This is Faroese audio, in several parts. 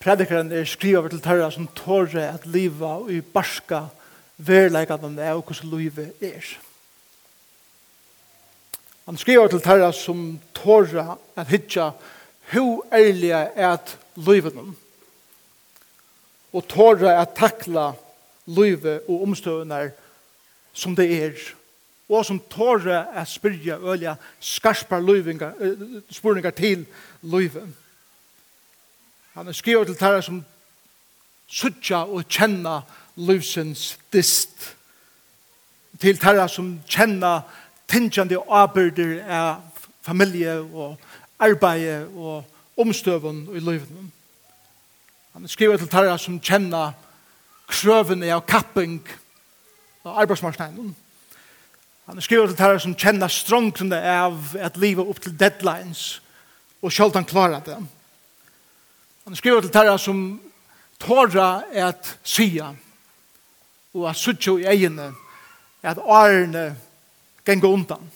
predikeren er skriva til tørra som tåre at liva og i barska verleikene er og hvordan livet er. Han skriver til tørra som tåre at hitja hu ærlige er at livet dem og tåre at takla livet og omstøvner som det er og som tåre at spyrja ølja skarpar spurningar til livet. Han er skriver til tæra som suttja og kjenna livsens dist. Til tæra som kjenna tingjande avbyrder av familie og arbeid og omstøvun i livet. Han er skriver til tæra som kjenna krøvene av kapping og arbeidsmarsneinen. Han er skriver til tæra som kjenna strongtene av at livet opp til deadlines og sjølv han klarer det. Han Han skriver til Terra som tåra at sia og at suttjo i egene at arne gengå undan.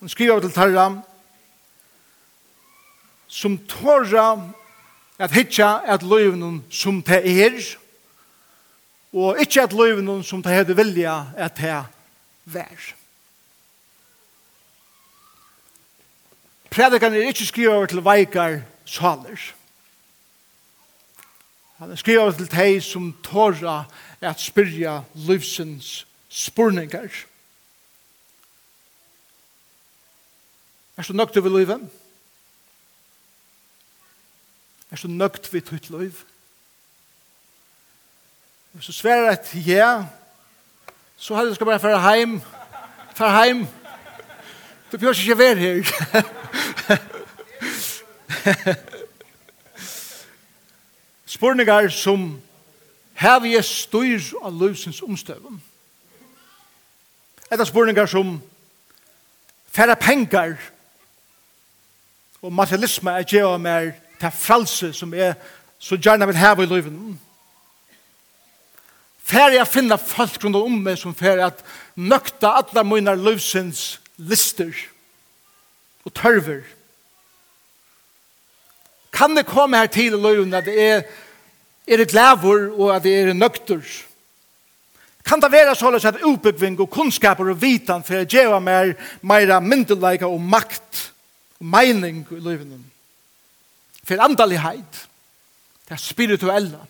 Han skriver til Terra som tåra at hitja at løyvnum som te er og ikkje at løyvnum som te hedde vilja at te vær. Predikan er ikkje skriver til veikar saler. Han skriver til deg som tåra at spyrja livsens spurningar. Er du nøgt over livet? Er du nøgt ved ditt liv? Hvis du sverer et ja, så hadde du skal bare fære heim. Fære heim. Du bør ikke være her. Spurningar som Hev jeg styr av løsens omstøven? Etter spurningar som færre pengar og materialisme er gjeva mer til fralse som er så gjerne vil heve i løven. Færre jeg finner folk rundt om meg som færre at nøkta alle mine løsens lister og tørver og kan det komme her til i at det er, er glæver og at det er nøkter. Kan det være sånn at utbyggving og kunnskaper og vitan for å gjøre mer, mer myndelige og makt og mening i løven. For andalighet, det er spirituelle.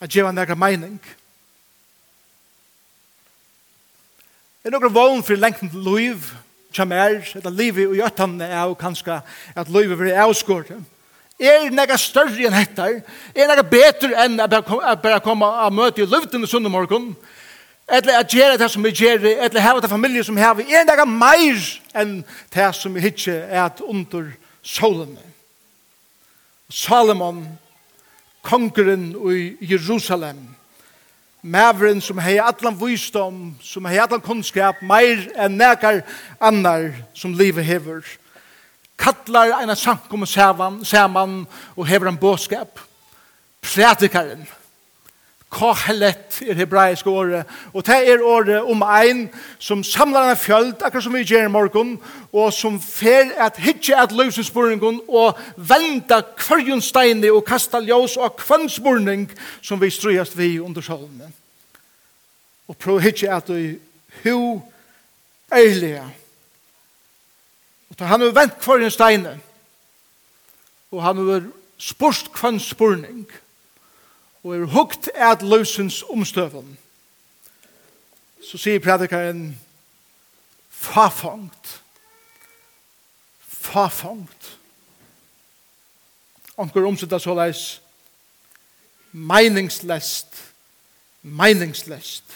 At gjøre mer mening. Det noen vogn for lengten til løven kjamer, eller livet i øtten er jo kanskje at livet blir avskåret. Er det noe større enn dette? Er det noe bedre enn at bare komme og møte i løvdene sunne morgen? Eller at gjøre det som vi gjør, eller hava det familie som vi har, Er det noe mer enn det som vi ikke er at under solen. Salomon, kongeren i Jerusalem, Mævren som hei atlan vysdom, som hei atlan kunnskap, meir enn nekar annar som livet hever. Kattlar eina sankum saman, saman og hever en båskap. Prædikaren. Prædikaren Kohelet er hebraisk året. Og det er året om ein som samlar en fjöld, akkurat som vi gjør i morgen, og som fer at hitje at løsespurningen og venda kvarjun steini og kasta ljós og kvannsmurning som vi strøyast vi under sjolene. Og prøv hitje at du hu eilige. Og ta han har vent kvarjun steini og han har spurt kvannsmurning og og er hukt at løsens omstøven. Så sier predikaren, fafangt, fafangt. Anker omsettet så leis, meningslest, meningslest.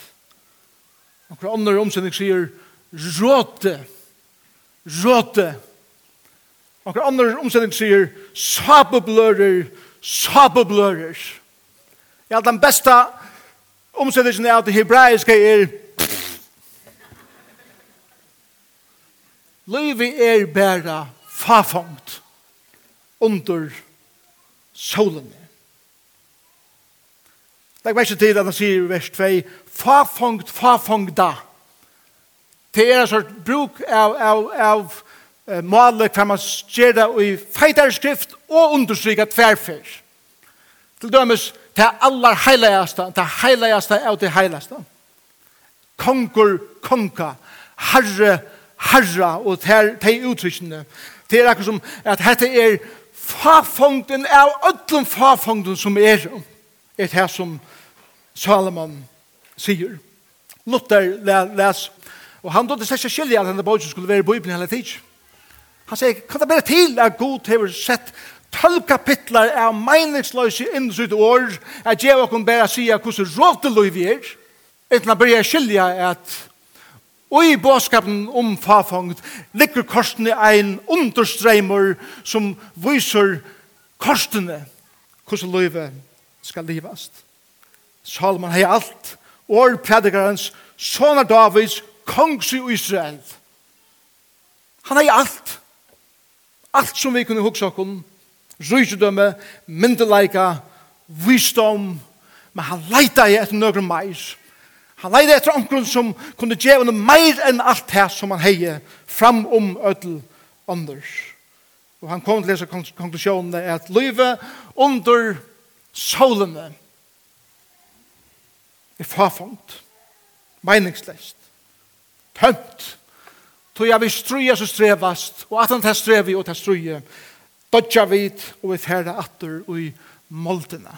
Anker andre omsetning sier, råte, råte. Anker andre omsetning sier, sabeblører, sabeblører. Sabeblører. Ja, den beste omsettelsen er at det hebraiske er Livet er bare fafangt under solen. Det er ikke tid at han sier i vers 2 fafangt, fafangt da. Det er en sort bruk av, av, av eh, målet hva man gjør det i feitere skrift og understryker tverfer. Til dømes, det aller heiligste, det heiligste av det heiligste. Konger, konka, herre, herre, og det er de uttrykkene. Det er akkurat som at dette er fafongten av ødlom fafongten som er, er det som Salomon sier. Luther les, og han dødde seg skilje at denne bogen skulle være i Bibelen hele tiden. Han sier, kan det bare til at God har sett tolv kapitler av meningsløse innsut år, at jeg og kunne bare si hvordan rådeløy vi er, uten å begynne skilja at Og i båskapen om fafangt ligger korsene ein understreimer som viser korsene hvordan livet skal livast. Salman hei alt, og predikarens, sånne Davids, kongs i Israel. Han hei alt. Alt som vi kunne hugsa okkur rysdømme, myndeleika, visdom, men han leita i etter nøgren meir. Han leita etter omkron som kunne gjeva noe meir enn alt det som han heie fram om ødel anders. Og han kom til disse konklusjonene er at livet under solene er farfangt, meningsløst, tømt, tog jeg vil strøye så strevast, og at han tar strevi og tar strøye, dodja vid og vi færa atter i moldina.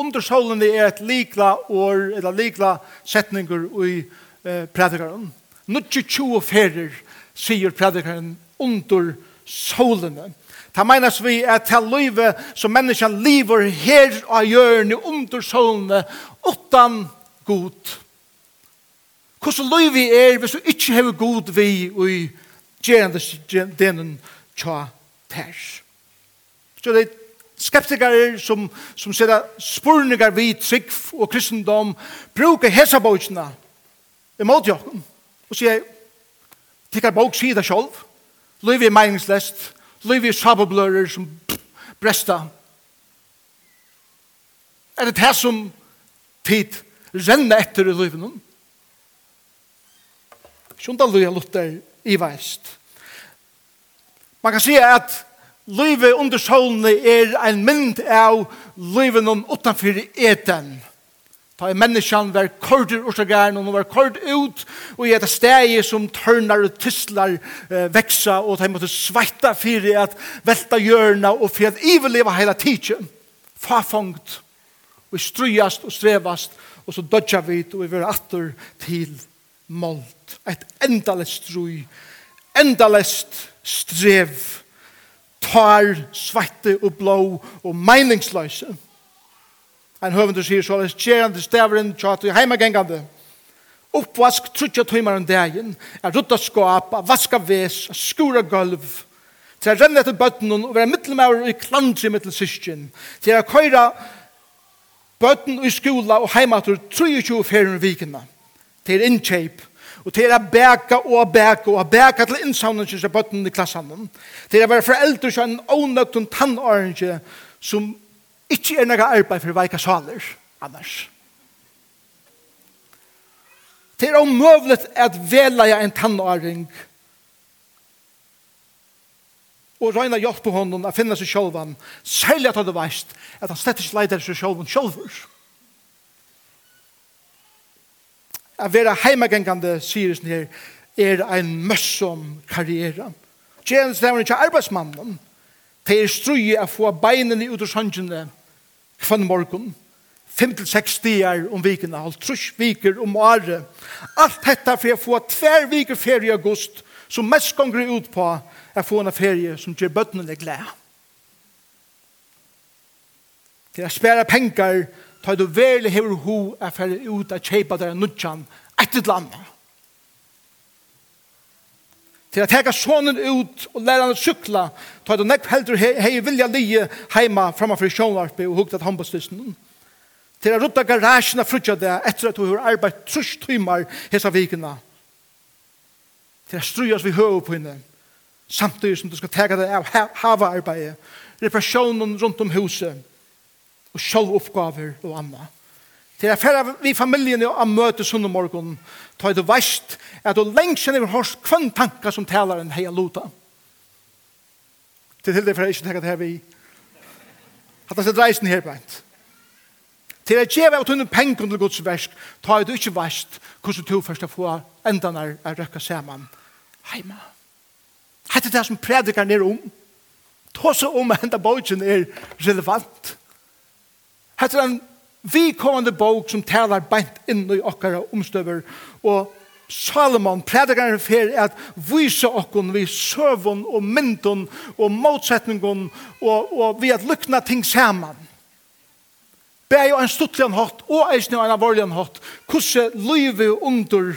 Under solen er et likla år, eller likla setninger og i eh, predikaren. Nutsi tjo ferir, sier predikaren, under solene. Ta meinas vi at til løyve som menneskjan lever her av hjørne under solene, utan god. Hvordan løyve er hvis du ikke har god vi og i gjerne denen tja tærs. Så det er skeptikere som, som ser spurningar vi trygg og kristendom bruker hesabøkene imot jokken og sier tikkar bok sier det selv liv er meningslest liv er sabablører som bresta. Er det det som tid renner etter i livet noen Sjunda Luja Luther iveist. Man kan si at livet under solene er en mynd av livet om utanfor eten. Da er menneskene var kordur ur sagaren, og nå var kord ut, og i et steg som tørnar og tyslar eh, veksa, og de måtte sveita fyrir at velta hjørna, og fyrir at iveleva heila tidsen, fafongt, og strujast og strevast, og så dødja vi, og vi var atter til målt, et endalest strøy, endalest strev, tar, svette og blå og meningsløse. En høvende sier så, kjerande stavren, tjato i heimagengande, oppvask trutja tøymar om dagen, er rutta skap, vaska ves, skura gulv, til å renne etter bøtten og være mittelmauer i klandri mittel syskjen, til å køyra bøtten i skola og heimatur 23 ferien vikina til innkjøp, og til å bæka og bæka og bæka til innsavnen som er bøtten i klassen, til å være foreldre som en ånøkt og tannårende som ikke er noe arbeid for veika saler annars. Det er omøvlet at velja en tannåring og røyna hjelp på hånden at finne seg sjolvan, særlig at han veist at han slett ikke leider seg sjolvan sjolvur. Sjolvur. å være heimegengende, sier det her, er en møssom karriere. Tjenest er ikke arbeidsmannen. Det er strøye å få beinene ut av sannsynene kvann morgen. 5-6 stier om vikene, halv trus viker om året. Alt dette for å få tver viker ferie i august, som mest ganger ut på å få en ferie som gjør bøttene glede. Det er å spære penger tar du verlig hever ho er ferdig ut at kjeipa der nudjan etter landa. Til at heka sonen ut og læra han å sykla, tar du nekk heldur hei vilja lije heima framfor sjånvarpi og hukta at. Til at rutta garasjena frutja det etter at du har arbeid trus tymar hesa vikina. Til at strujas vi høy på henne samtidig som du skal tega det av hava arbeidet, reparationen rundt om huset, og sjálvoppgaver og anna. Til jeg færre vi familien og møte sunn og morgen, ta det verst at du lengt kjenner hos kvann tanka som taler en heia luta. Til til det for jeg ikke tenker det her vi at det er dreisen her beint. Til jeg gjeva av tunne pengen til Guds versk, ta det ikke verst hvordan du først få enda når jeg røkka saman heima. Hette det som predikar nere om. ta Tåse om enda bogen er relevant. Hette er en vikommande bok som talar beint inn i okkara omstøver. Og Salomon, predikar fer, at vise okkon vi søvun og myndun og motsetningun og, og vi at lukna ting saman. Beg jo en stuttlian hatt og eisne og en avorlian hatt. Kusse løyve under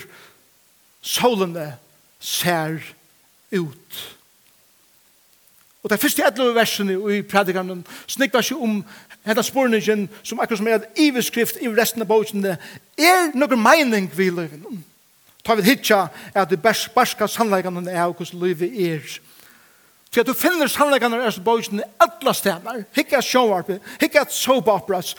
solene ser ut. Og det første etlove versene i predikanen snikva seg om Hetta spurningen som akkurat som er et iveskrift i resten av bøkene er noen mening vi løyven. Ta vi hitja at det barska sannleikene er hvordan løyve er. For at du finner sannleggene er som Østbøyden i alle stener. Hikke at showarpe, hikke at soap operas,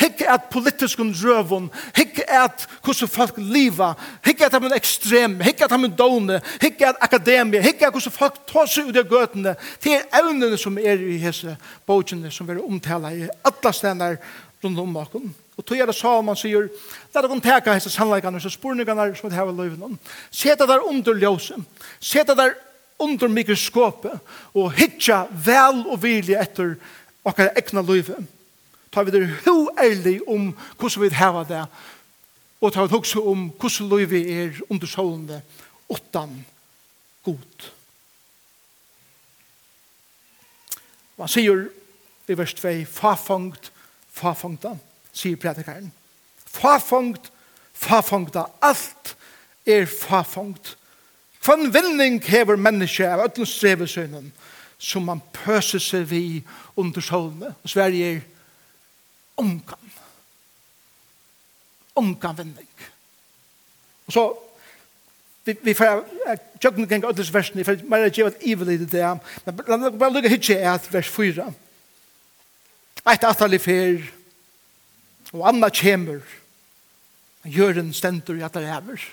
hikke at politisk røvun, hikke at hvordan folk liva, hikke at de er ekstreme, hikke at de er dåne, hikke at akademie, hikke at hvordan folk tar seg ut av gøtene. Det er evnene som er i hese bøydene som er omtala i alle stener rundt om bakom. Og tog er det Salman sier, la dere teka hese sannleggene, så spurningene som det her i løyvene. Seta der under ljøse, seta der under mikroskopet og hitja vel og vilje etter okkar ekna løyve. Ta vi det ho ærlig om hvordan vi heva det og ta vi også om hvordan løyve er under undersående åttan god. Man sier i vers 2 fafangt, fafangta sier predikaren fafangt, fafangta alt er fafangt Kvann vinning hever menneske av ötlens strevesønnen som man pøser seg vi under solene. Og Sverige er omkan. Omkan vinning. Og så vi vi får tjøkken joggen gang versen, version får my gjøre et evil i det men la meg bare lukke hitje et vers 4 Eit atali fer og anna kjemur gjør en stendur i at det hever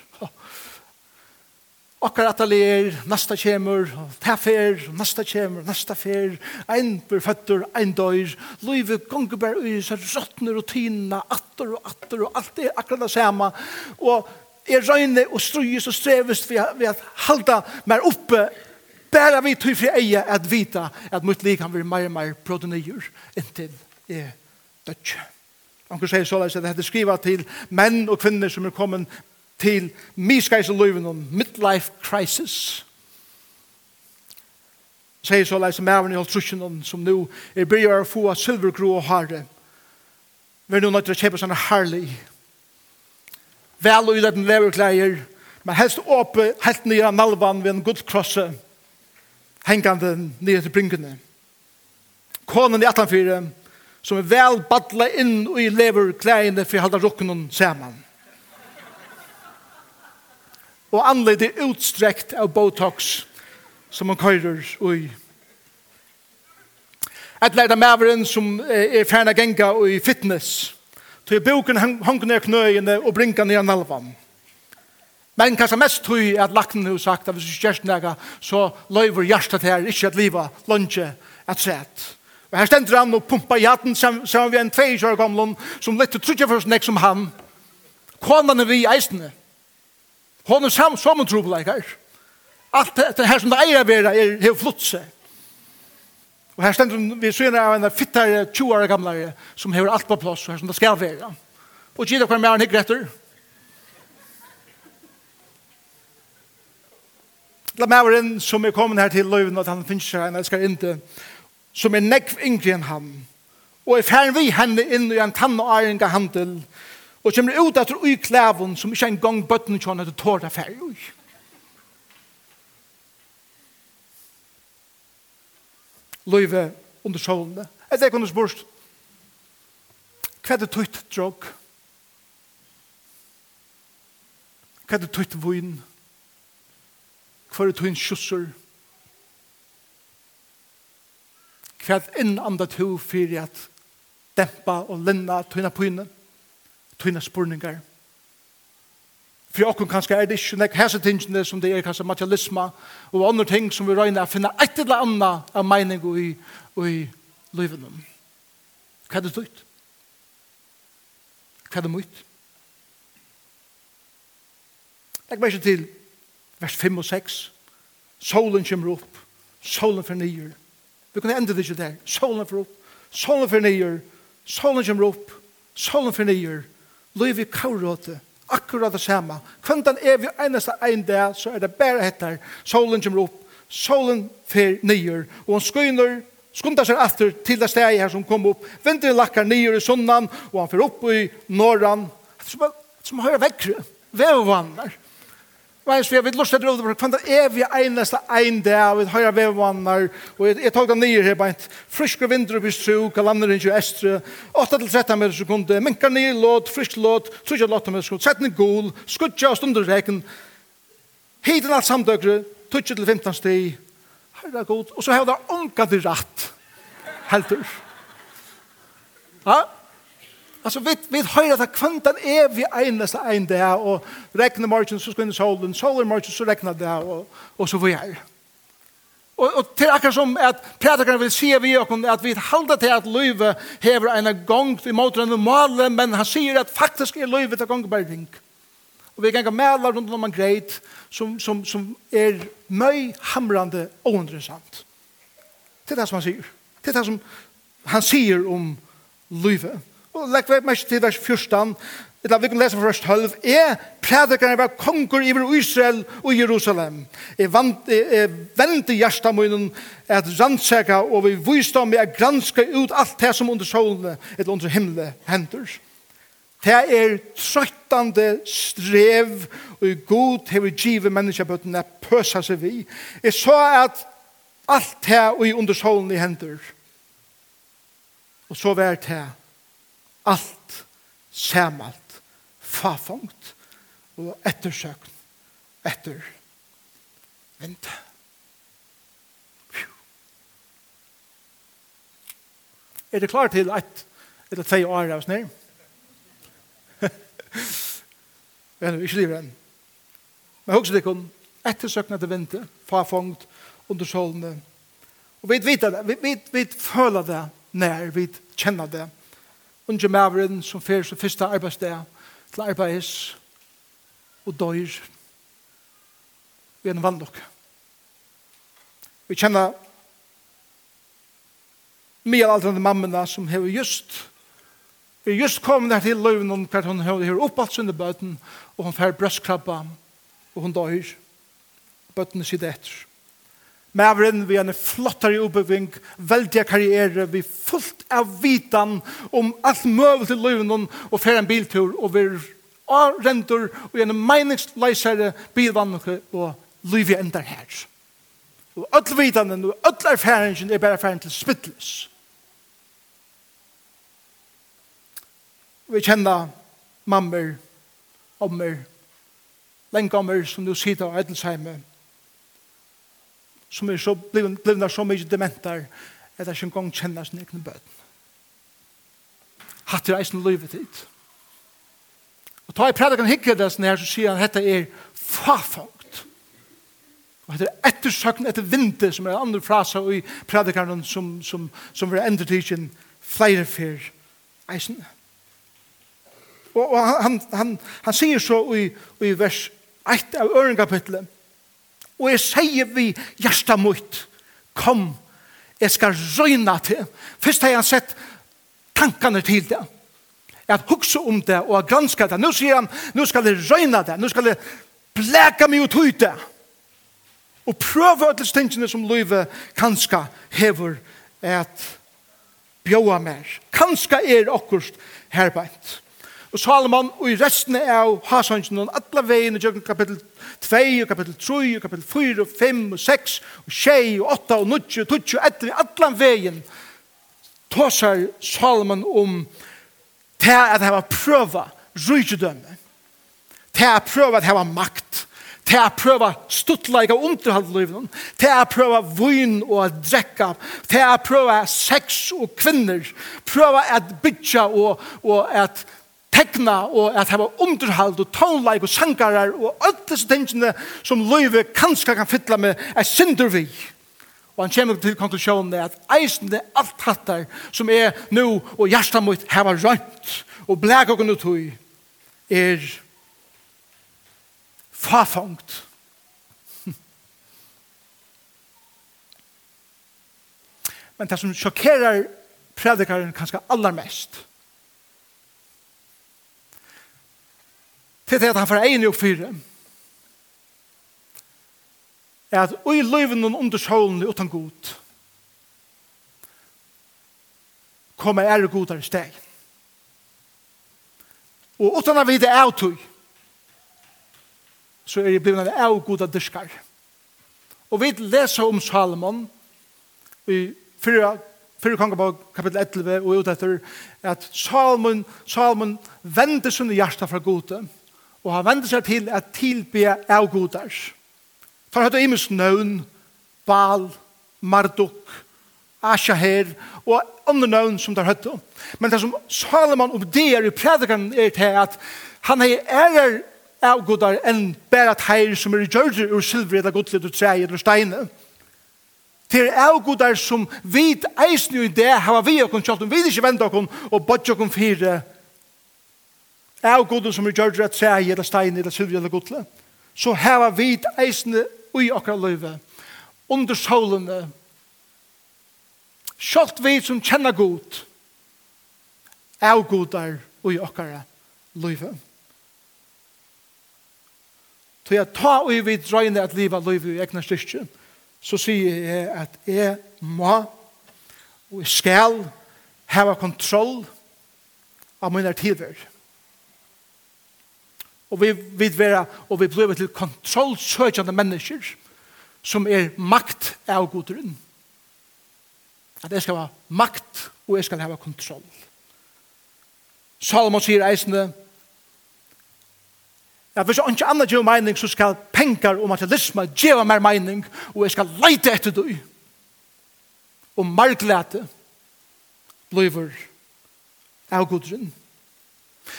akkurat alle er, nasta kjemur, ta fer, nasta kjemur, nasta fer, ein bur føtter, ein døyr, loive gongebær ui, så rottner og tina, atter og atter, og alt er akkurat det samme, og er røyne og strøyes og vi ved at halda mer oppe, bæra vi tøy fri eie at vita at mitt lik han være mer og mer proteinir inntil er dødje. Anker sier så at dette skriva til menn og kvinner som er kommet til miskais og løyven om midlife crisis. Sier så leis mævren i halvtrusjonen som nu er bryr å få av silvergro og harre. Vi er nå nødt til å kjøpe sånne herlig. Vel og uletten leverkleier, men helst åpe helt nye nalvan ved en gullkrosse, hengande nye til bryngene. Konen i 18-4, som er vel badla inn og i leverkleiene for å halda rukken sammen og anledde utstrekt av Botox som man køyrer i. Et lærte maveren som er ferdig genga i fitness. Tøy boken hang ned knøyene og brinka ned nalvan. Men kanskje mest tøy at lakten har sagt at hvis du kjørst nega, så løyver hjertet her ikke at liva, lunge, et sett. Og her stender han og pumpa i hatten sammen vi en tvei kjører gamlen som lette trutje først nek som han. Konan er vi eisene. Hon er sam som en trobeleikar. Alt det her som det eier vera er helt flott seg. Og her stendur vi syne av en fittare, 20 år gamlare som hever alt på plass og her som det skal vera. Og gida hver mer han hikker etter. La maveren som er kommet her til løyven at han finnes seg en elskar inte som er nekv yngre enn han og er færn vi henne inn i en tann og æringa handel og kommer ut etter ui klæven som ikke engang bøttene kjønner etter tårda ferdig ui. Løyve under solene. Er det kunne spørst, hva er det tøyt drog? Hva er det tøyt vun? Hva er det tøyt kjusser? Hva er det innandet ho fyrir at dempa og linna tøyna pynen? tøyna spurningar. For åkken kanskje er det ikke nek hese tingene som det er kanskje materialisme og andre ting som vi røyner å finne et eller annet av mening i, i livet. Hva er det tøyt? Hva er det møyt? Legg meg ikke til vers 5 og 6. Solen kommer opp. Solen fornyer. Vi kan enda det ikke der. Solen for opp. Solen fornyer. Solen kommer opp. Solen fornyer. Løy vi kauråte, akkurat det samme. Kvendan er vi eneste ein dag, så er det bare hettar. Solen kommer opp, solen fer nyer, og han skyner, skundar seg aftur til det steg her som kom opp. Vinteren lakkar nyer i sunnan, og han fer opp i norran. Som, som høyre vekkre, vevvannar. Veins vi har vidt lustet råd over kvann er vi eneste ein dag vi har vevvannar og jeg, jeg tog det nye her beint frisk og vindre på stru kalander inn i estre 8-13 meter sekunde. Minkar nye låt, frisk låt 3-8 meter sekunde. Setne gul skudja og stunder reken hiten alt samdøkre 12-15 sti herre god og så har det unga til ratt helter. Ja? Alltså vi vi höjer att kvantan är vi enaste en där och regnar morgon så ska den solen solen morgon så regnar det och och så vi vidare. Och och till akkurat som att predikaren vill se vi och att vi håller till att löve häver en gång i motren och malen men han säger att faktiskt är lövet att gång bara ting. Och vi kan gå med runt om en grejt som som som är möj hamrande och intressant. Det är det som han säger. Det är det som han säger om lövet. Og legg vi mest til vers 14, Illa vi kan lese fra vers 12. Jeg prædikaren var konger iver Israel og Jerusalem. Jeg, vant, jeg, jeg vendi hjersta munnen at rannsaka og vi viste om jeg granska ut alt det som under solene eller under himmelen hender. Det er trøttande strev og i god hever give menneskebøtten at pøsa seg vi. Jeg så at alt det og i under solene hender. Og så var det alt samalt fafongt og ettersøkt etter vinter. Er det klar til et eller två år av snö? Men ikke livet enn. Men hos det kun ettersökna etter vinter, fafongt, under solene. Och vi vet det, vi, vi, vi føler det när vi kjenner det unge maveren som fyrir som fyrsta arbeidsdag til arbeids og døyr vi er en vannlokk. Vi kjenner mye av alle mammena som hever just Vi er just kommet der til løyven om hver hun har oppalt sinne bøten, og hun fer brøstkrabba, og hun døyr. Bøtene sitter etter. Maveren vi en flottare uppbygging, veldiga karriere, vi fullt av vitan om alt møvel til livet og fer en biltur og vi er rentur og en meningsleisere bilvannke og livet endar her. Og öll vitanen og öll erfaringen er bare erfaringen til spittles. Vi kjenner mammer, ommer, lenkommer som du sitter av Edelsheimen som er så blivna så mykje dementar at jeg ikke engang kjenner sin egen bøten. Hatt er eisen livet dit. Og ta i predikan hikker det sånn her, så sier han, dette er fafangt. Og dette er ettersøkken etter vinter, som er andre frasa i predikanen som, som, som vil endre tidsin flere fyr eisen. Og, og han, han, han, han sier så i, i vers 1 av øren kapitlet, og jeg sier vi hjertet mot, kom, jeg skal røyne til. Først har jeg sett tankene til det. Jeg har hukse om det og har gransket det. Nå sier han, nå skal jeg røyne det, nå skal jeg bleka meg ut ut det. Og prøve alle stingene som livet kanskje hever et bjøa mer. Kanskje er akkurat herbeint. Og Salomon og i resten av Hasangen og alle veien i kapittel 2 og kapittel 3 og kapittel 4 og 5 og 6 og 6 og 8 og 9 og 10 og 11 alle veien tåser Salomon om til at han var prøva rydgjødømme til at prøva at han var makt til at prøva stuttleika underhaldlivet til at prøva vun og at drekka til at prøva sex og kvinner prøva at bytja og, og at tekna og at hava underhald og tónleik og sangarar og alt desse tingene som løyve kanska kan fylla med er synder vi. Og han kommer til konklusjonen at eisende alt hattar som er nu og hjärsta mot hava rønt og blæk og gnu tui er fafangt. Men det som sjokkerar predikaren kanskje allermest til det at han får egen og fire, er at ui løyven og undersjålene utan god, kommer ære godare steg. Og utan å vite av er tog, så er det blivna av goda dyrskar. Og vi leser om Salomon i fyra fyrir kongabog kapitel 11 og ut etter at Salmon, Salmon vende sunne hjarta fra gode og han vender seg til at tilbe av godars. For høyde imus nøvn, Baal, Marduk, Ashaher og andre nøvn som der høyde. Men det som Salomon oppdeer i predikeren er til at han er ærer av godar enn bare teir som er i gjørger ur silver eller godlet og treir eller steine. Til av godar som vid eisen i det hava vi okkur kjalt om vi ikke vende okkur og bodje okkur fire av goden som vi gjør rett seg, eller stein, eller sylvi, eller godle, så heva vi eisne ui okra løyve, under solene, kjalt vi som kjenner god, av godar ui okra løyve. Så jeg tar ui vi drøyne at livet løyve i egna styrke, så sier jeg at jeg må og jeg skal heva kontroll av mine tilvær. Og vi vil være, og vi blir til kontrollsøkjende mennesker som er makt av goderen. At jeg skal ha makt, og jeg skal ha kontroll. Salomon sier eisende, Ja, hvis ikke annet gjør mening, så skal penger og materialisme gjøre mer mening, og jeg skal leite etter deg. Og marglete blir av goderen.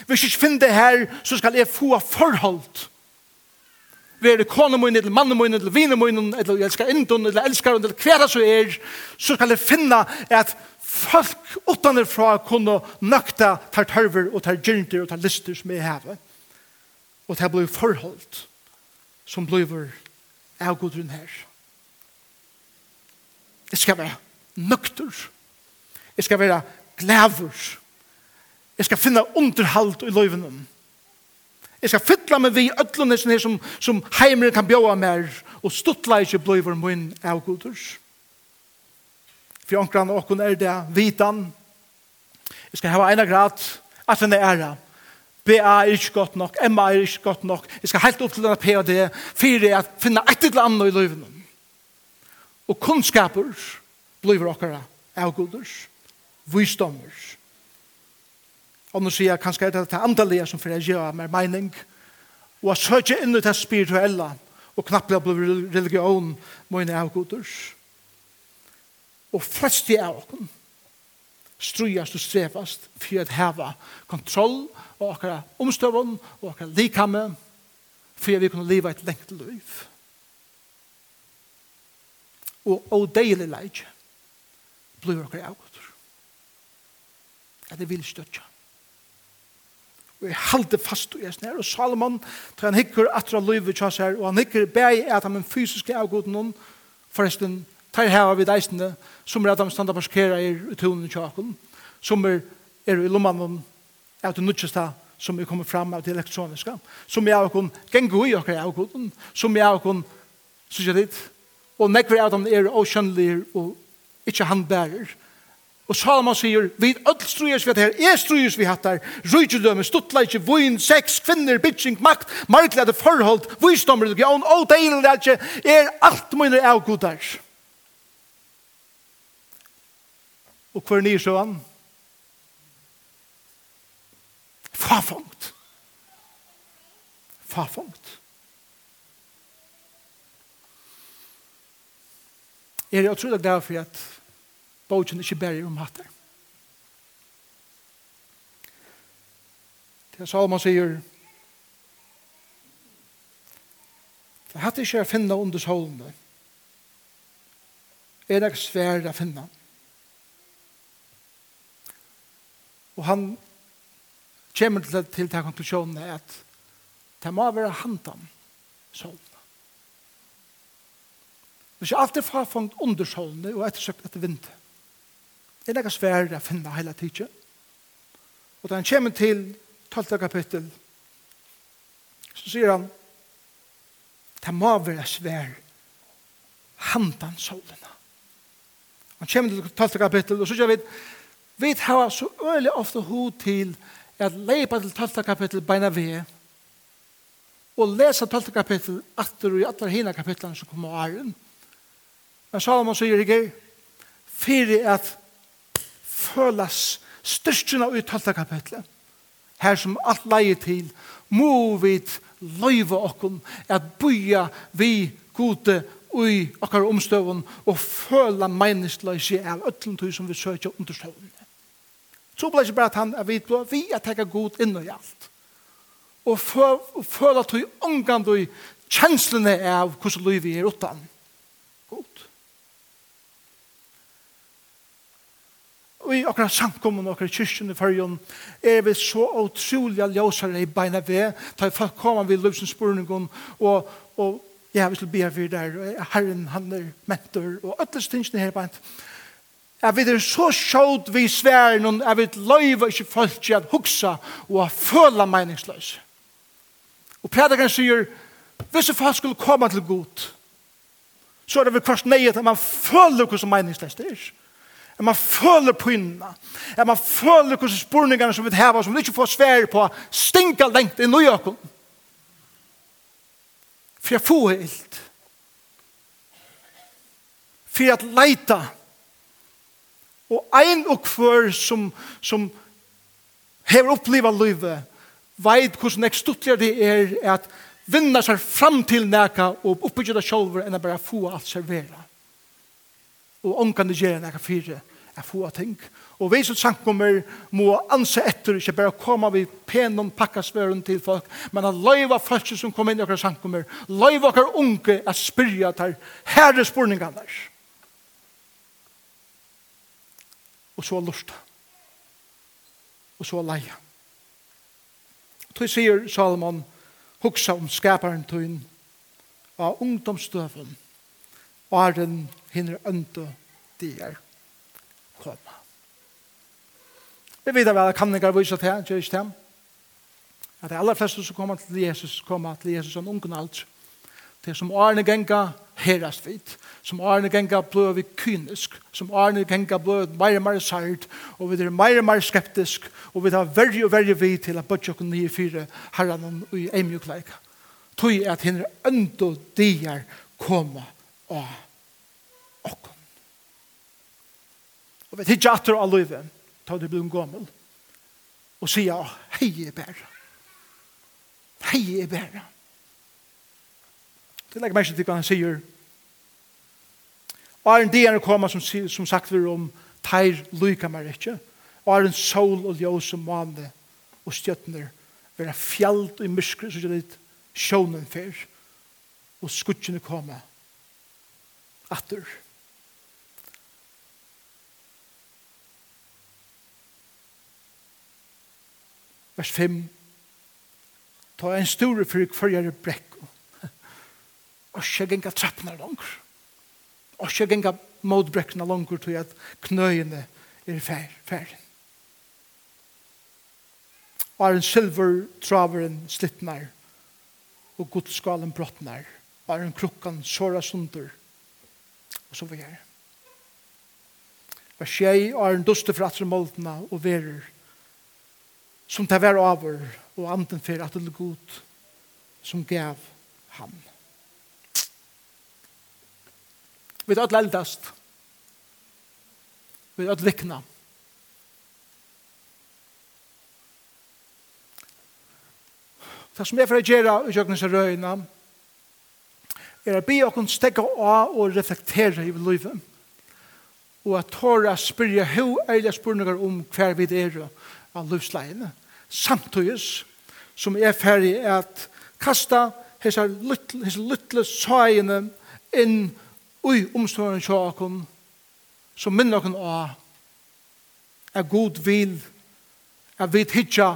Hvis jeg ikke finner det her, så skal jeg få forhold. Ved det kone min, eller mannen min, eller vinen min, eller jeg elsker indun, eller elsker eller hver så er, så skal jeg finne at folk utanifra kunne nøkta tar tørver og tar gyrnter og tar lister som jeg har. Og det blir forhold som blir av godrun her. Det skal være nøkter. Det skal være glæver. Det skal være Jeg skal finne underhalt i løyvene. Jeg skal fytle meg vi ødlene som, som, som heimer kan bjåa mer, og stuttla ikke bløyver min av goders. For ankran og åkken er det vitan. Jeg skal hava ena grad, at den er æra. BA er ikke godt nok, MA er ikke godt nok. Jeg skal helt opp til denne PhD, fire er at finne et eller annet i løyvene. Og kunnskaper bløyver okkara av goders, visdommer, Og nå sier jeg kanskje det er andalige som får jeg gjøre mer mening. Og jeg søker inn i det spirituelle og knapplega blir religion må mine avgoders. Og flest i av okken strujast og strevast for å heve kontroll og akkurat omstøvun og akkurat likamme for at vi kunne leve et lengt liv. Og og deilig leid blir akkurat avgoder. At det vil støtja og jeg halte fast og jeg snær, og Salomon, tar han hikker atra løyve tjås her, og han hikker bæg at han fysiske avgoden noen, forresten, tar heva vid eisene, som er at han standa parskera er i tonen tjåkon, som er, er i lomman hon, er til nudgjesta, som er kommet fram av det elektroniska, som er avgod, gengo i okkar avgoden, som jeg avgod, sysja dit, og nekver av dem er åkjønnelig og ikke handbærer, Og Salomon sier, vi ødel strujers vi hatt her, er strujers vi hatt her, rujtjudømme, stuttleitje, voin, sex, kvinner, bitching, makt, marklede forhold, visdommer, religion, og deileletje, er alt munner av godar. Og hver nye sjøen? Fafongt. Fafongt. Er jeg utrolig glad for at bogen ikke bare om hatt Det Det er Salman sier, det hatt ikke å finne under solen det, er det svært å finne. Og han kommer til, til den konklusjonen at det må være hantan solen. Det er ikke alltid farfangt under solene og ettersøkt etter vinter. Det er nekka svært å finne hele tiden. Og da han kommer til 12. kapittel, så sier han, det må være svær handan solene. Han kommer til 12. kapittel, og så sier vi, vi har så øyelig ofte hod til at leipa til 12. kapittel beina ved, og lesa 12. kapittel atter og i atter hina kapitlene som kommer av æren. Men Salomon sier ikke, fyrir at føles styrkjene i 12. kapitlet. Her som alt leier til, må vi løyve okkom at boja vi gode i okkar omstøvun og føla meningsløysi av öllum tøy som vi søkja understøvun. Så ble ikke bare at han er vidt på, vi er teka god inn i alt. Og føla tøy omgang tøy kjenslene av hvordan løy vi er utan. God. og i akkurat samkommun og akkurat kyrkjen i fyrjon er vi så utroliga ljósare i beina ved ta i folk koma vi løsens spurningon og, og ja, vi skal be her der herren han er mentor og ötles tingene her beint at vi er så sjåd vi sværen og er vi løyva ikke folk til at huksa og at føla meningsløs og prædikaren sier hvis folk skulle komme til god så er det vel kvart nei at man føler hva som meningsløs det er at man føler pynene, at man føler hvordan spurningene som vi har, som vi ikke får svær på, stinker lengt i nøyøkken. For jeg får helt. For jeg leita. Og ein og hver som, som hever oppleva livet, veit hvordan jeg stuttler det er at vinna seg fram til neka og oppbygge det sjolver enn å bare få alt servera og ångan det gjerne jeg fire er få ting. Og vi som samkommer må anse etter, ikke bare komme vi pen og penom pakkasvøren til folk, men at løyva folk som kommer inn i okkar samkommer, løyva okkar unge er spyrja til herre spurningene der. Og så lusta. Og så leia. så sier Salomon, huksa om skaparen tøyn, av ungdomsdøven, og er den hinner ønda dier koma. Vi vet vel at kanningar vise til, gjør ikke til. At de aller fleste som kommer til Jesus, kommer til Jesus som ungen alt. Det som årene genga herast vidt, som årene genga blod vi kynisk, som årene genga blod mer og mer sært, og vi er mer og mer skeptisk, og vi tar verre og verre vidt til at bøtja okken nye fire herran og i eimjukleika. Tøy er at henne øndo dier koma og Og vi tidsja atter av løyve, ta det blod gommel, og sier, hei er bæra. Hei er bæra. Det legger meg ikke til hva han sier. Og er en dier koma som, som sagt vi om teir lyka meg ikke, og er en sol og ljøs og mane og stjøtner, vera fjallt og myskre, så gjør det sjånen fyr, og skutsjene koma atter. Atter vers 5, ta en stor for kvarjere brekk, og ikke genga trappene langer, og ikke genga modbrekkene langer til at knøyene er ferdig. Fer. Og er en silver traveren slittnar, og godskalen brottnar, og er en krukkan såra sunder, og så var. Vers 6, er en duste for atre moldene og verer, som tar vær over og anden for at det er god som gav ham. Vi er alle eldast. Vi er alle vikna. Det som er for å gjøre i kjøkkenes røyene er å be oss stegge av og reflektere i livet og at tåra spyrja hva ærlige spurningar om hver vi er av livsleiene, samtidig som er ferdig at kasta hese lytle, hese søyene inn ui omstående sjåkon som minner okken av er god vil er vi hitja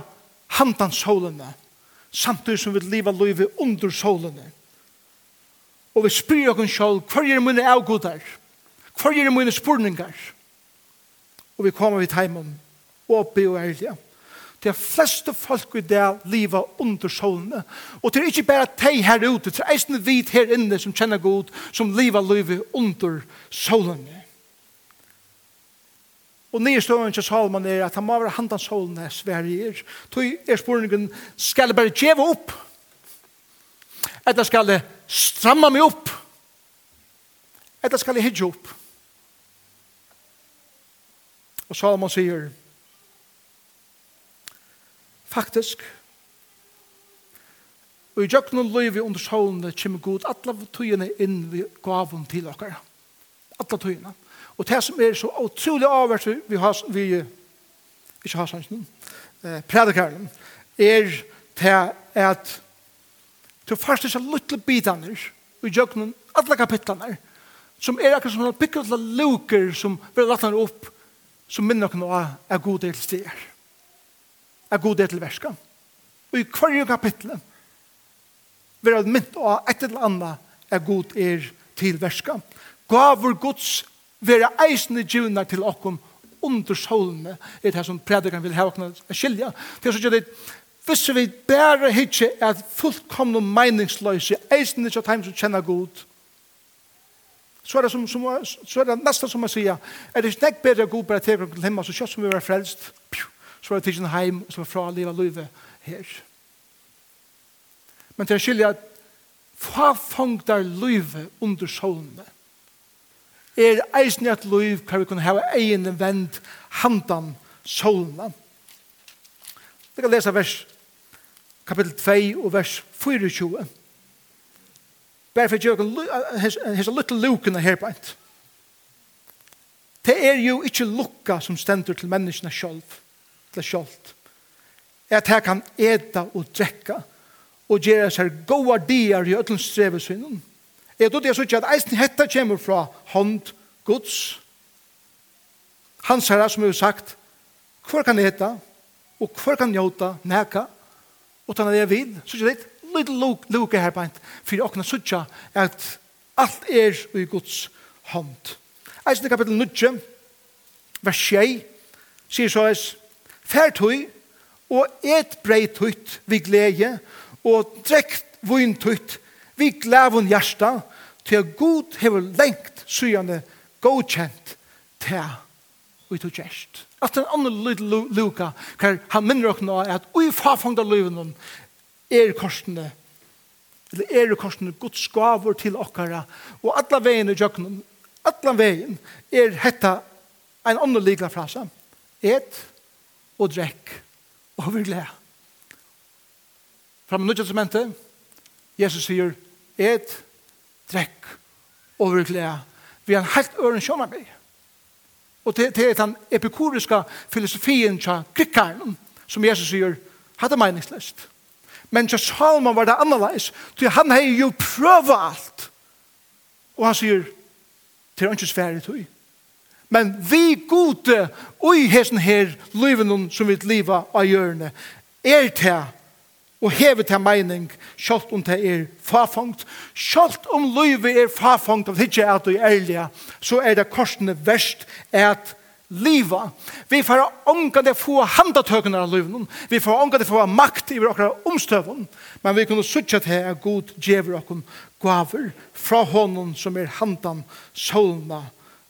handan solene samtidig som vi lever livet under solene og vi spyr kun sjål hver er mine avgodar hver er mine spurningar? Og vi kommer vidt heimom, åpe og ærlige. Det er fleste folk i det livet under solene. Og det er ikke bare de her ute, det er eisen vi her inne som kjenner god, som livet livet under solene. Og nye stående til Salman er at han må være handan solene Sverige. Så er spørningen, skal jeg bare djeve opp? Eller skal jeg stramme meg opp? Eller skal jeg hidje opp? Og Salman sier, Faktisk, og i jøkken og løyvi under sjålene kommer god alle tøyene inn ved gaven til dere. Alle tøyene. Og det som er så utrolig avhvert vi vi har, vi, ikke har sannsyn, eh, predikeren, er til at til først disse så lytle bitene i jøkkenen, alle kapitlene, som er akkurat som pikkulle luker som vil lagt opp, som minner noe av god del steder er god er til verska. Og i hverje kapitlet vil jeg mynt av et eller annet er god er til verska. Gavur gods vil jeg eisne djuna til okkom under solene er det som predikan vil ha okna skilja. Det er så gjør det Hvis vi bare hitje at fullkomne meningsløse eisene til dem som kjenner god, så er det, som, som, så er det nesten som man sier, er det ikke nek bedre god bare til himmel, så kjøtt som vi var frelst, pju, så var det tidsen heim, og så var fra livet livet her. Men til å skilje at hva fangtar livet under solene? Er eisen et liv hva vi kunne hava egen vend handan solene? Vi kan lese vers kapittel 2 og vers 24. Bare for å gjøre hese lytte lukene her på ent. Det er jo ikke lukka som stender til menneskene sjølv det sjalt. At her kan eta og drekka og gjøre seg gode dier i ødelen strevesynen. Jeg tror det er så at eisen hetta kommer fra hånd Guds. Hans herre som vi har sagt, hvor kan eta og hvor kan njota neka og tanna det jeg vil, så ikke det, litt luke her på en, for åkna sutja at alt er i Guds hånd. Eisen i kapittel 9, vers 6, sier så eis, Færtøy og et brei tøyt vi glede og drekk vun tøyt vi glavun hjarta til god hever lengt syane godkjent til vi tog gjerst. At en annen lyd luka hver han minner okna at ui fafangda luven er korsene eller er korsene gods skavur til okkara og alla veien i jøkkenen alla veien er hetta en annen ligla frasa et og drekk og vi glede. Fram med testamentet, Jesus sier, et, drekk og vi glede. Vi har en helt øren sjånarbeid. Og det, det er den epikuriske filosofien til krikkeren, som Jesus sier, hadde meningsløst. Men til Salman var det annerledes, til han har jo prøvet alt. Og han sier, til han ikke svære tog. Men vi gode og i hesten her liven som vi liva av hjørne er til og hever til mening sjalt om det er fafangt sjalt om livet er fafangt av hitje at du er ærlige så er det korsene verst at liva. Vi får ånga det få handatøkene av livet. Vi får ånga det få makt i våre omstøvene. Men vi kunne suttje til at god djever og gaver fra hånden som er handan solna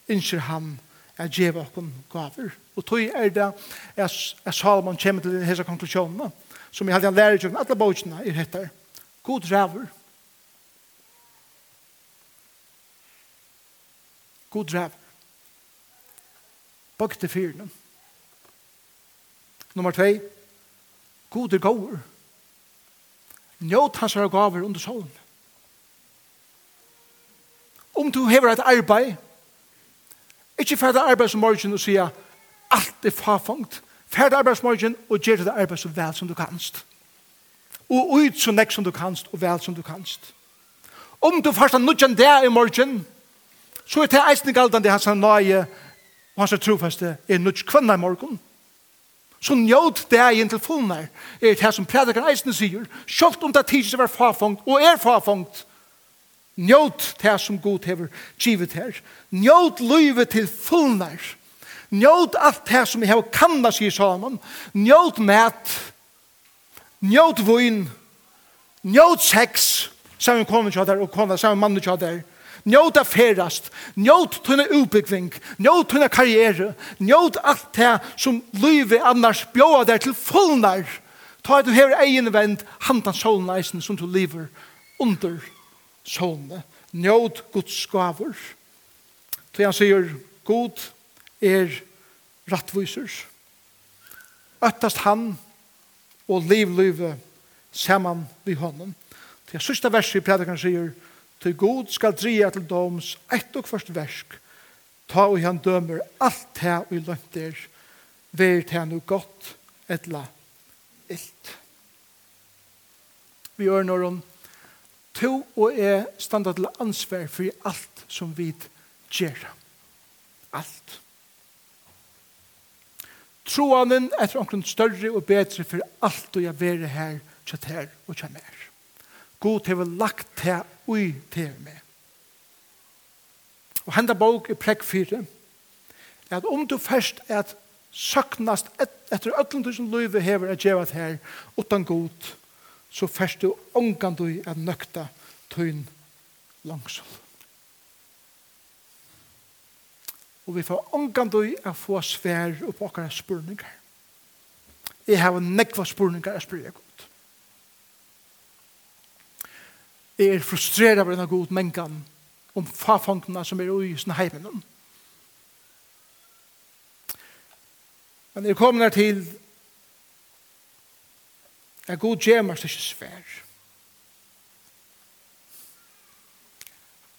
innskjer han at djeva okkom gaver. Og tog er det at Salomon kommer til hese konklusjonene, som jeg hadde han lærer tjokken, alle bøkene er hettar, god ræver. God ræver. Bøk til fyrene. Nummer 2. God er gaver. Njøt hans er gaver under solen. Om du hever et arbeid, Ikke ferdig arbeidsmorgen og sier alt er farfangt. Ferdig arbeidsmorgen og gjør det arbeid så vel som du kanst. Og ut så nekk som du kanst og vel som du kanst. Om du først har nødjan det i morgen, så er det eisen galdan det hans nøye og hans trofaste er nødj kvann i morgen. Så njød det er inn til fullnær er det som prædikar eisen sier, sjølt om det tidsi var farfangt og er farfangt, Njot det som god hever givet her. Njøt livet til fullnær. Njot alt det som jeg hever kanna sig sammen. Njot mat. Njot vun. Njot sex. Sammen kone ikke der og kone, sammen mann ikke der. Njøt av ferast. Njøt tunne utbyggving. Njøt tunne karriere. Njot alt det som livet annars bjóa der til fullnær. Ta at du hever egen vend handan solen eisen som du lever under sånne. Njød Guds gaver. Så han sier, God er rattviser. Øttast han og livlivet saman vi honom. Så jeg sørste verset i predikaren sier, til God skal dria til doms ett og først versk, ta og han dømer alt det vi lønt er, ver det nu godt etla illt. Vi gjør når hun to og jeg standa til ansvar for alt som vi gjør. Alt. Troanen er for omkring større og bedre for alt og jeg være her, kjøtt her og kjøtt mer. God har å lagt til ui til meg. Og henda bok i prekk 4 at om du først er at søknast etter ötlundus som løyve hever at gjeva her utan god så først du ångan du er nøkta tøyn langsom. Og vi får ångan du er få svær opp akkara spurningar. Jeg har nekva spurningar jeg spyrir god. Jeg er frustrerad av denne god mengan om fafangna som er ui sin heimen. Men jeg kommer til er god gjemmer seg ikke svær.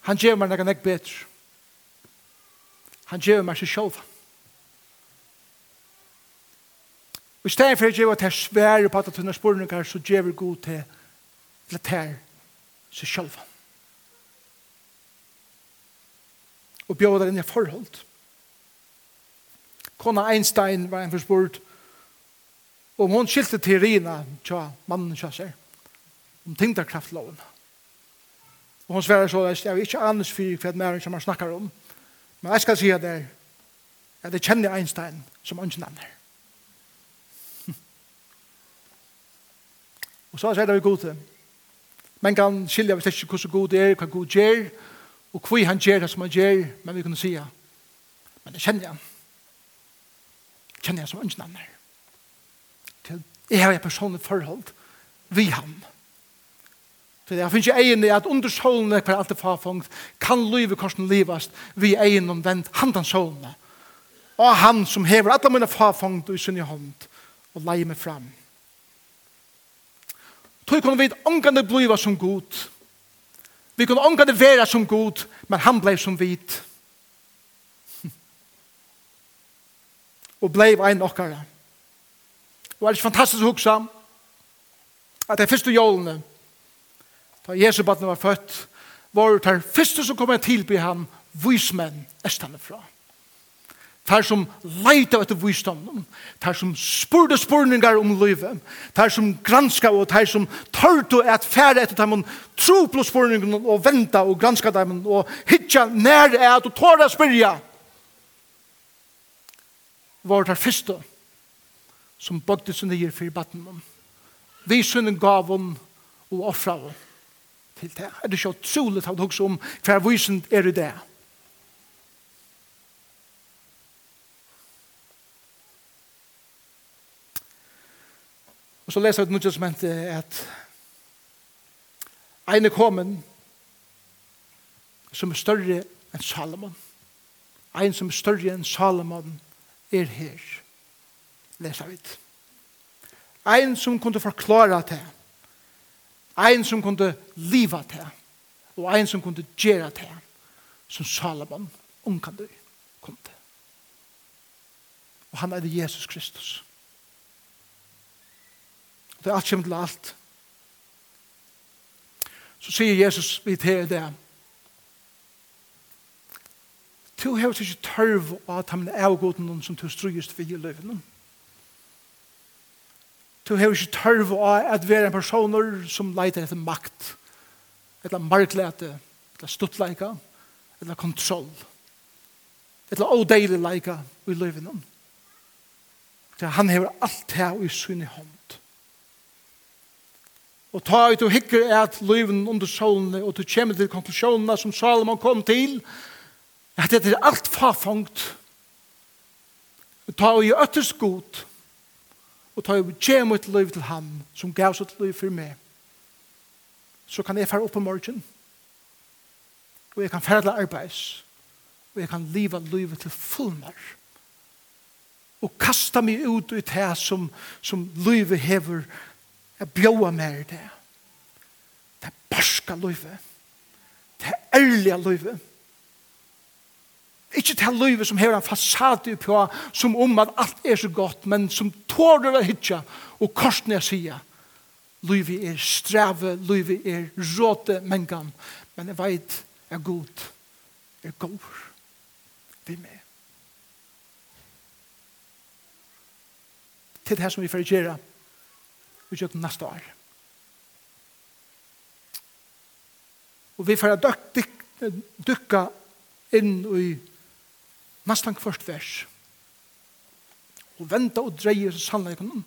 Han gjemmer meg nek bedre. Han gjemmer meg seg sjølv. Og i stedet for at jeg var til svære på at hun har spørninger, så gjør god til til her seg sjølv. Og bjør der inn i forhold. Kona Einstein var en forspurt, om hon skilte til Rina, tja mannen tja seg om tyngdarkraftloven. Og hon sverar så jeg vil ikke annars for hva mer som man snakkar om. Men jeg skal si at jeg, at jeg kjenner Einstein som ønsken andre. Og så sier det vi god til. Men kan skilja vi ikke hvordan god er, hva god gjør, og hva han gjør det som han gjør, men vi kunne si Men det kjenner han. Kjenner han som ønsken andre. Jeg har et personlig forhold vi ham. Så jeg finner ikke egen i at under solen hver alt er farfungt, kan livet korsen livast, vi egen om omvendt handen solen. Og han som hever alle mine farfungt i sin hånd, og leier meg fram. Tog kunne vi ångande bliva som god. Vi kunne ångande være som god, men han blei som vit. Og blei ein okkara. Det var ikke fantastisk å huske at det første jålene, da Jesu badne var født, var det her første som kom til på ham, vismenn estane fra. Tar som leita etter visdom, tar som spurde spurningar om livet, tar som granska og tar som tørte at fære etter dem, tro på spurningar og venta og granska dem, og hitja nær at og tåra spyrja. Var det her første som bøgde seg nye for batten om. Vi sønnen gav om og offra om til det. Er det så utrolig at hun om hver vysen er i det? Og så leser vi noe som mente at en er kommet som er større enn Salomon. En som er større enn Salomon er her lesa vi. Ein som kunde forklara det. Ein som kunde liva det. Og ein som kunde gjera det. Som Salomon unkande kunde. Og han er Jesus Kristus. Og det er alt kjem til alt. Så sier Jesus vi til det. Tu hevur ikki tørv á tamna avgóðunum sum tu strugist við í Du har ikke tørv av at være en person som leiter etter makt, etter marklete, etter stuttleika, etter kontroll, etter ådeilig leika i løyvinnen. Han har alt her i sin hånd. Og ta ut og hikker at løyvinnen under solene, og du kommer til konklusjonene som Salomon kom til, at det er alt farfangt. Ta og i øttes godt, og ta og tje mitt liv til ham, som gav sitt liv for meg, så kan jeg fære opp på morgen, og jeg kan fære til arbeids, og jeg kan liva livet til fullmer og kasta meg ut i det som, som livet hever, jeg bjøver meg i det. Det er barska livet, det er ærlige livet, Ikke til livet som har en fasade på, som om at alt er så godt, men som tårer å hitja, og korsene jeg sier, livet er strave, livet er råte mengan, men jeg vet er god, er god, vi med. Til det her som vi får gjøre, vi gjør neste år. Og vi får dykka inn i nesten kvart vers. Og venta og dreie seg sannleikene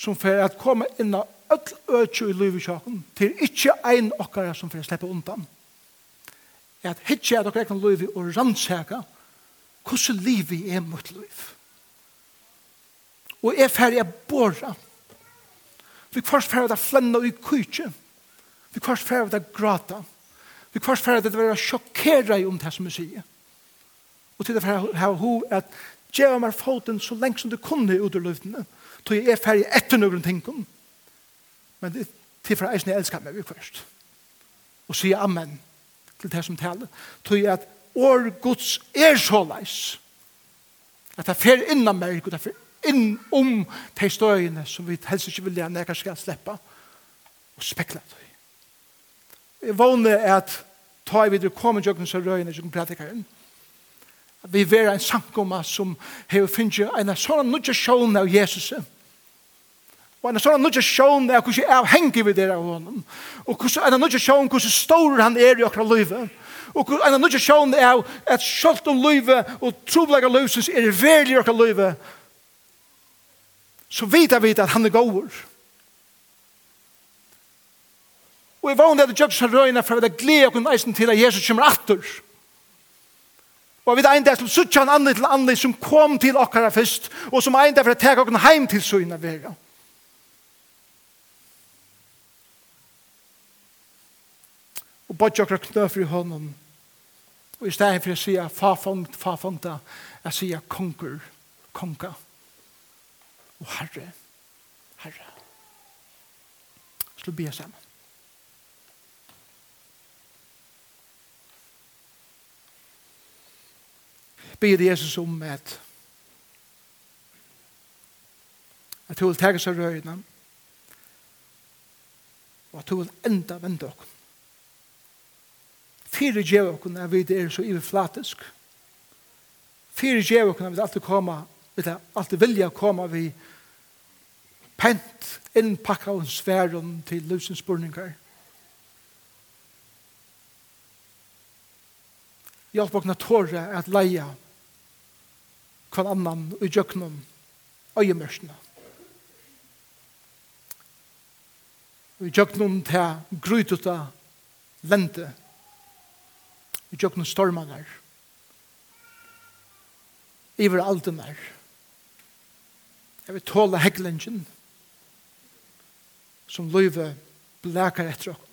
som for at komme inn av öll øtju i livet til ikkje ein okkara som for å slippe undan. At hitje at okkara ekan livet og rannsaka hvordan livet er mot liv. Og er ferdig å borra. Vi kvart ferdig å flenna i kujtje. Vi kvart ferdig å grata. Vi kvart ferdig det være sjokkera i om det som vi sier og til det for her ho at gjeva meg foten så lengt som du kunne ut ur løftene tog jeg er ferdig etter noen ting men det til for eisen jeg elsker meg vi først og sier amen til det som taler tog jeg at år Guds er så leis at det fer innan meg og det fer inn om de støyene som vi helst ikke vil gjøre, når skal slippe og spekla det jeg vågner at ta i videre kommer jøkken så røyene som pratikeren vi vera en sankoma som hever finnje en sånn nudja sjån av Jesus og en sånn nudja sjån av hvordan jeg avhenger vi der av honom og en nudja sjån hvordan stor han er i okra livet og en nudja sjån av at sjålt om livet og trovlega løsens er verlig i okra livet så vita vi at han er gåur og jeg vann det at jeg røyna for at jeg gleder okken eisen til at Jesus kommer atter og Og vi ein dag som suttja en andre til andre som kom til okkara først, og som ein dag for å ta okkara heim til søgna vera. Og bort okkara knøfri hånden, og i stedet for å si fafongt, fafonta, jeg sier konger, konga, og herre, herre. Slå be sammen. byr Jesus om at at du vil tega seg røyene og at du vil enda vende dere. Fyre gjør dere når vi er så iverflatisk Fyre gjør dere når vi alltid kommer vi tar alltid vilja å komme vi pent innpakka og sværen til lusens spurningar Hjelp okna tåre at leia kvann annan og gjøknum øyemørsna. Og gjøknum til grytuta lente. Og gjøknum stormanar. Iver aldenar. Jeg vil tåle heglingen som løyve blekar etter oss.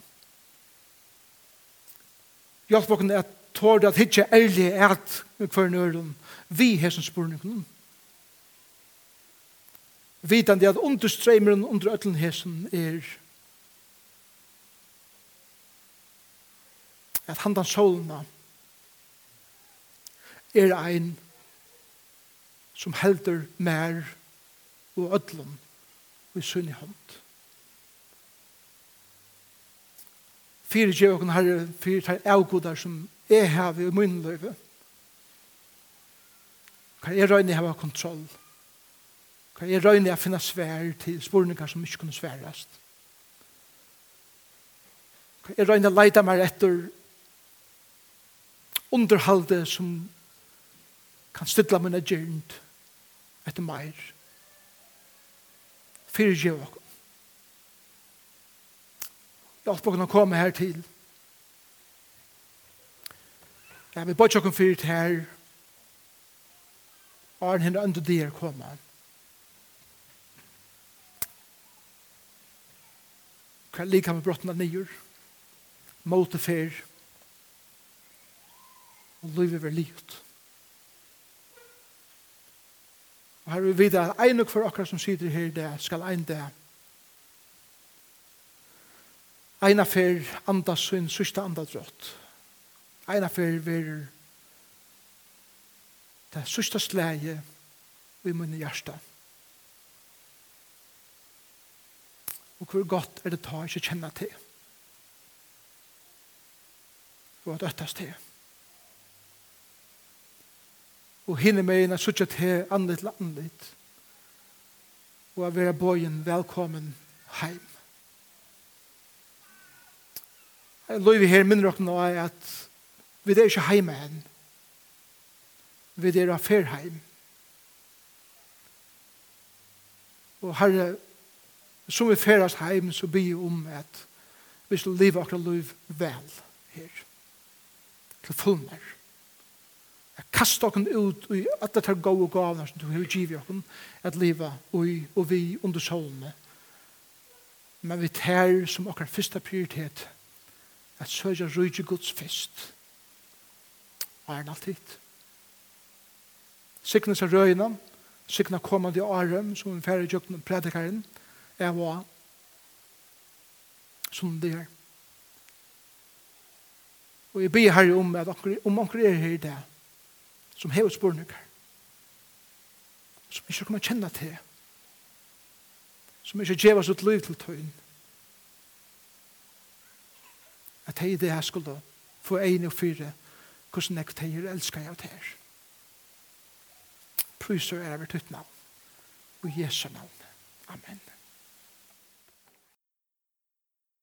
Hjelp oss at tåle at hitje ærlig et med hver nøyren og vi hesen spurningen. Vitan det at understreimeren under øtlen hesen er at handan solna er ein som helder mer og ødlum og i sunn i hånd. Fyre gjør okken herre, fyre tar avgodar som er her i munnløyve. Kan jeg røyne hava kontroll? Kan jeg røyne jeg finna svær til spurningar som ikke kunne sværast? Kan jeg røyne leida meg etter underhalde som kan stilla minna gyrnt etter meir? Fyrir gjev okkur. Hjelp okkur å komme her til. Ja, vi bør ikke okkur fyrir til her og er henne under der koma. Hva er lika med brottene nyer? Måte fer. Og livet var livet. Og her vil vi vite at en og for akkurat som sitter her, det skal en det. En affær andas sin sørste andadrott. En affær verer det sørste slæget i min hjerte. Og hvor godt er det ta ikke kjenne til. Og at øttes til. Og hinne meg inn at sørste til annet til annet. Og at være bøyen velkommen heim. Jeg lover her minner dere nå at vi er ikke heime enn vi er av Ferheim. Og herre, som vi feras heim, så bi om at vi skal leve akkurat liv vel her. Til fullmer. Jeg kaster dere ut i at det er gode gavene som du har givet dere at leve ui og vi under solene. Men vi tar som akkurat første prioritet at søkja rujtje Guds fest. Og er det alltid sikna seg røyna, sikna komandi åren, som en færre jøkken predikaren, er hva som det er. Og jeg ber herre om at om anker er her i det, som hever spurninger, som ikke kommer kjenne til, som ikke gjør oss ut liv til tøyen, at hei det her skulle få ein og fyre, hvordan jeg teier elsker jeg til her. Pryser er over ditt navn. Og Jesu navn. Amen.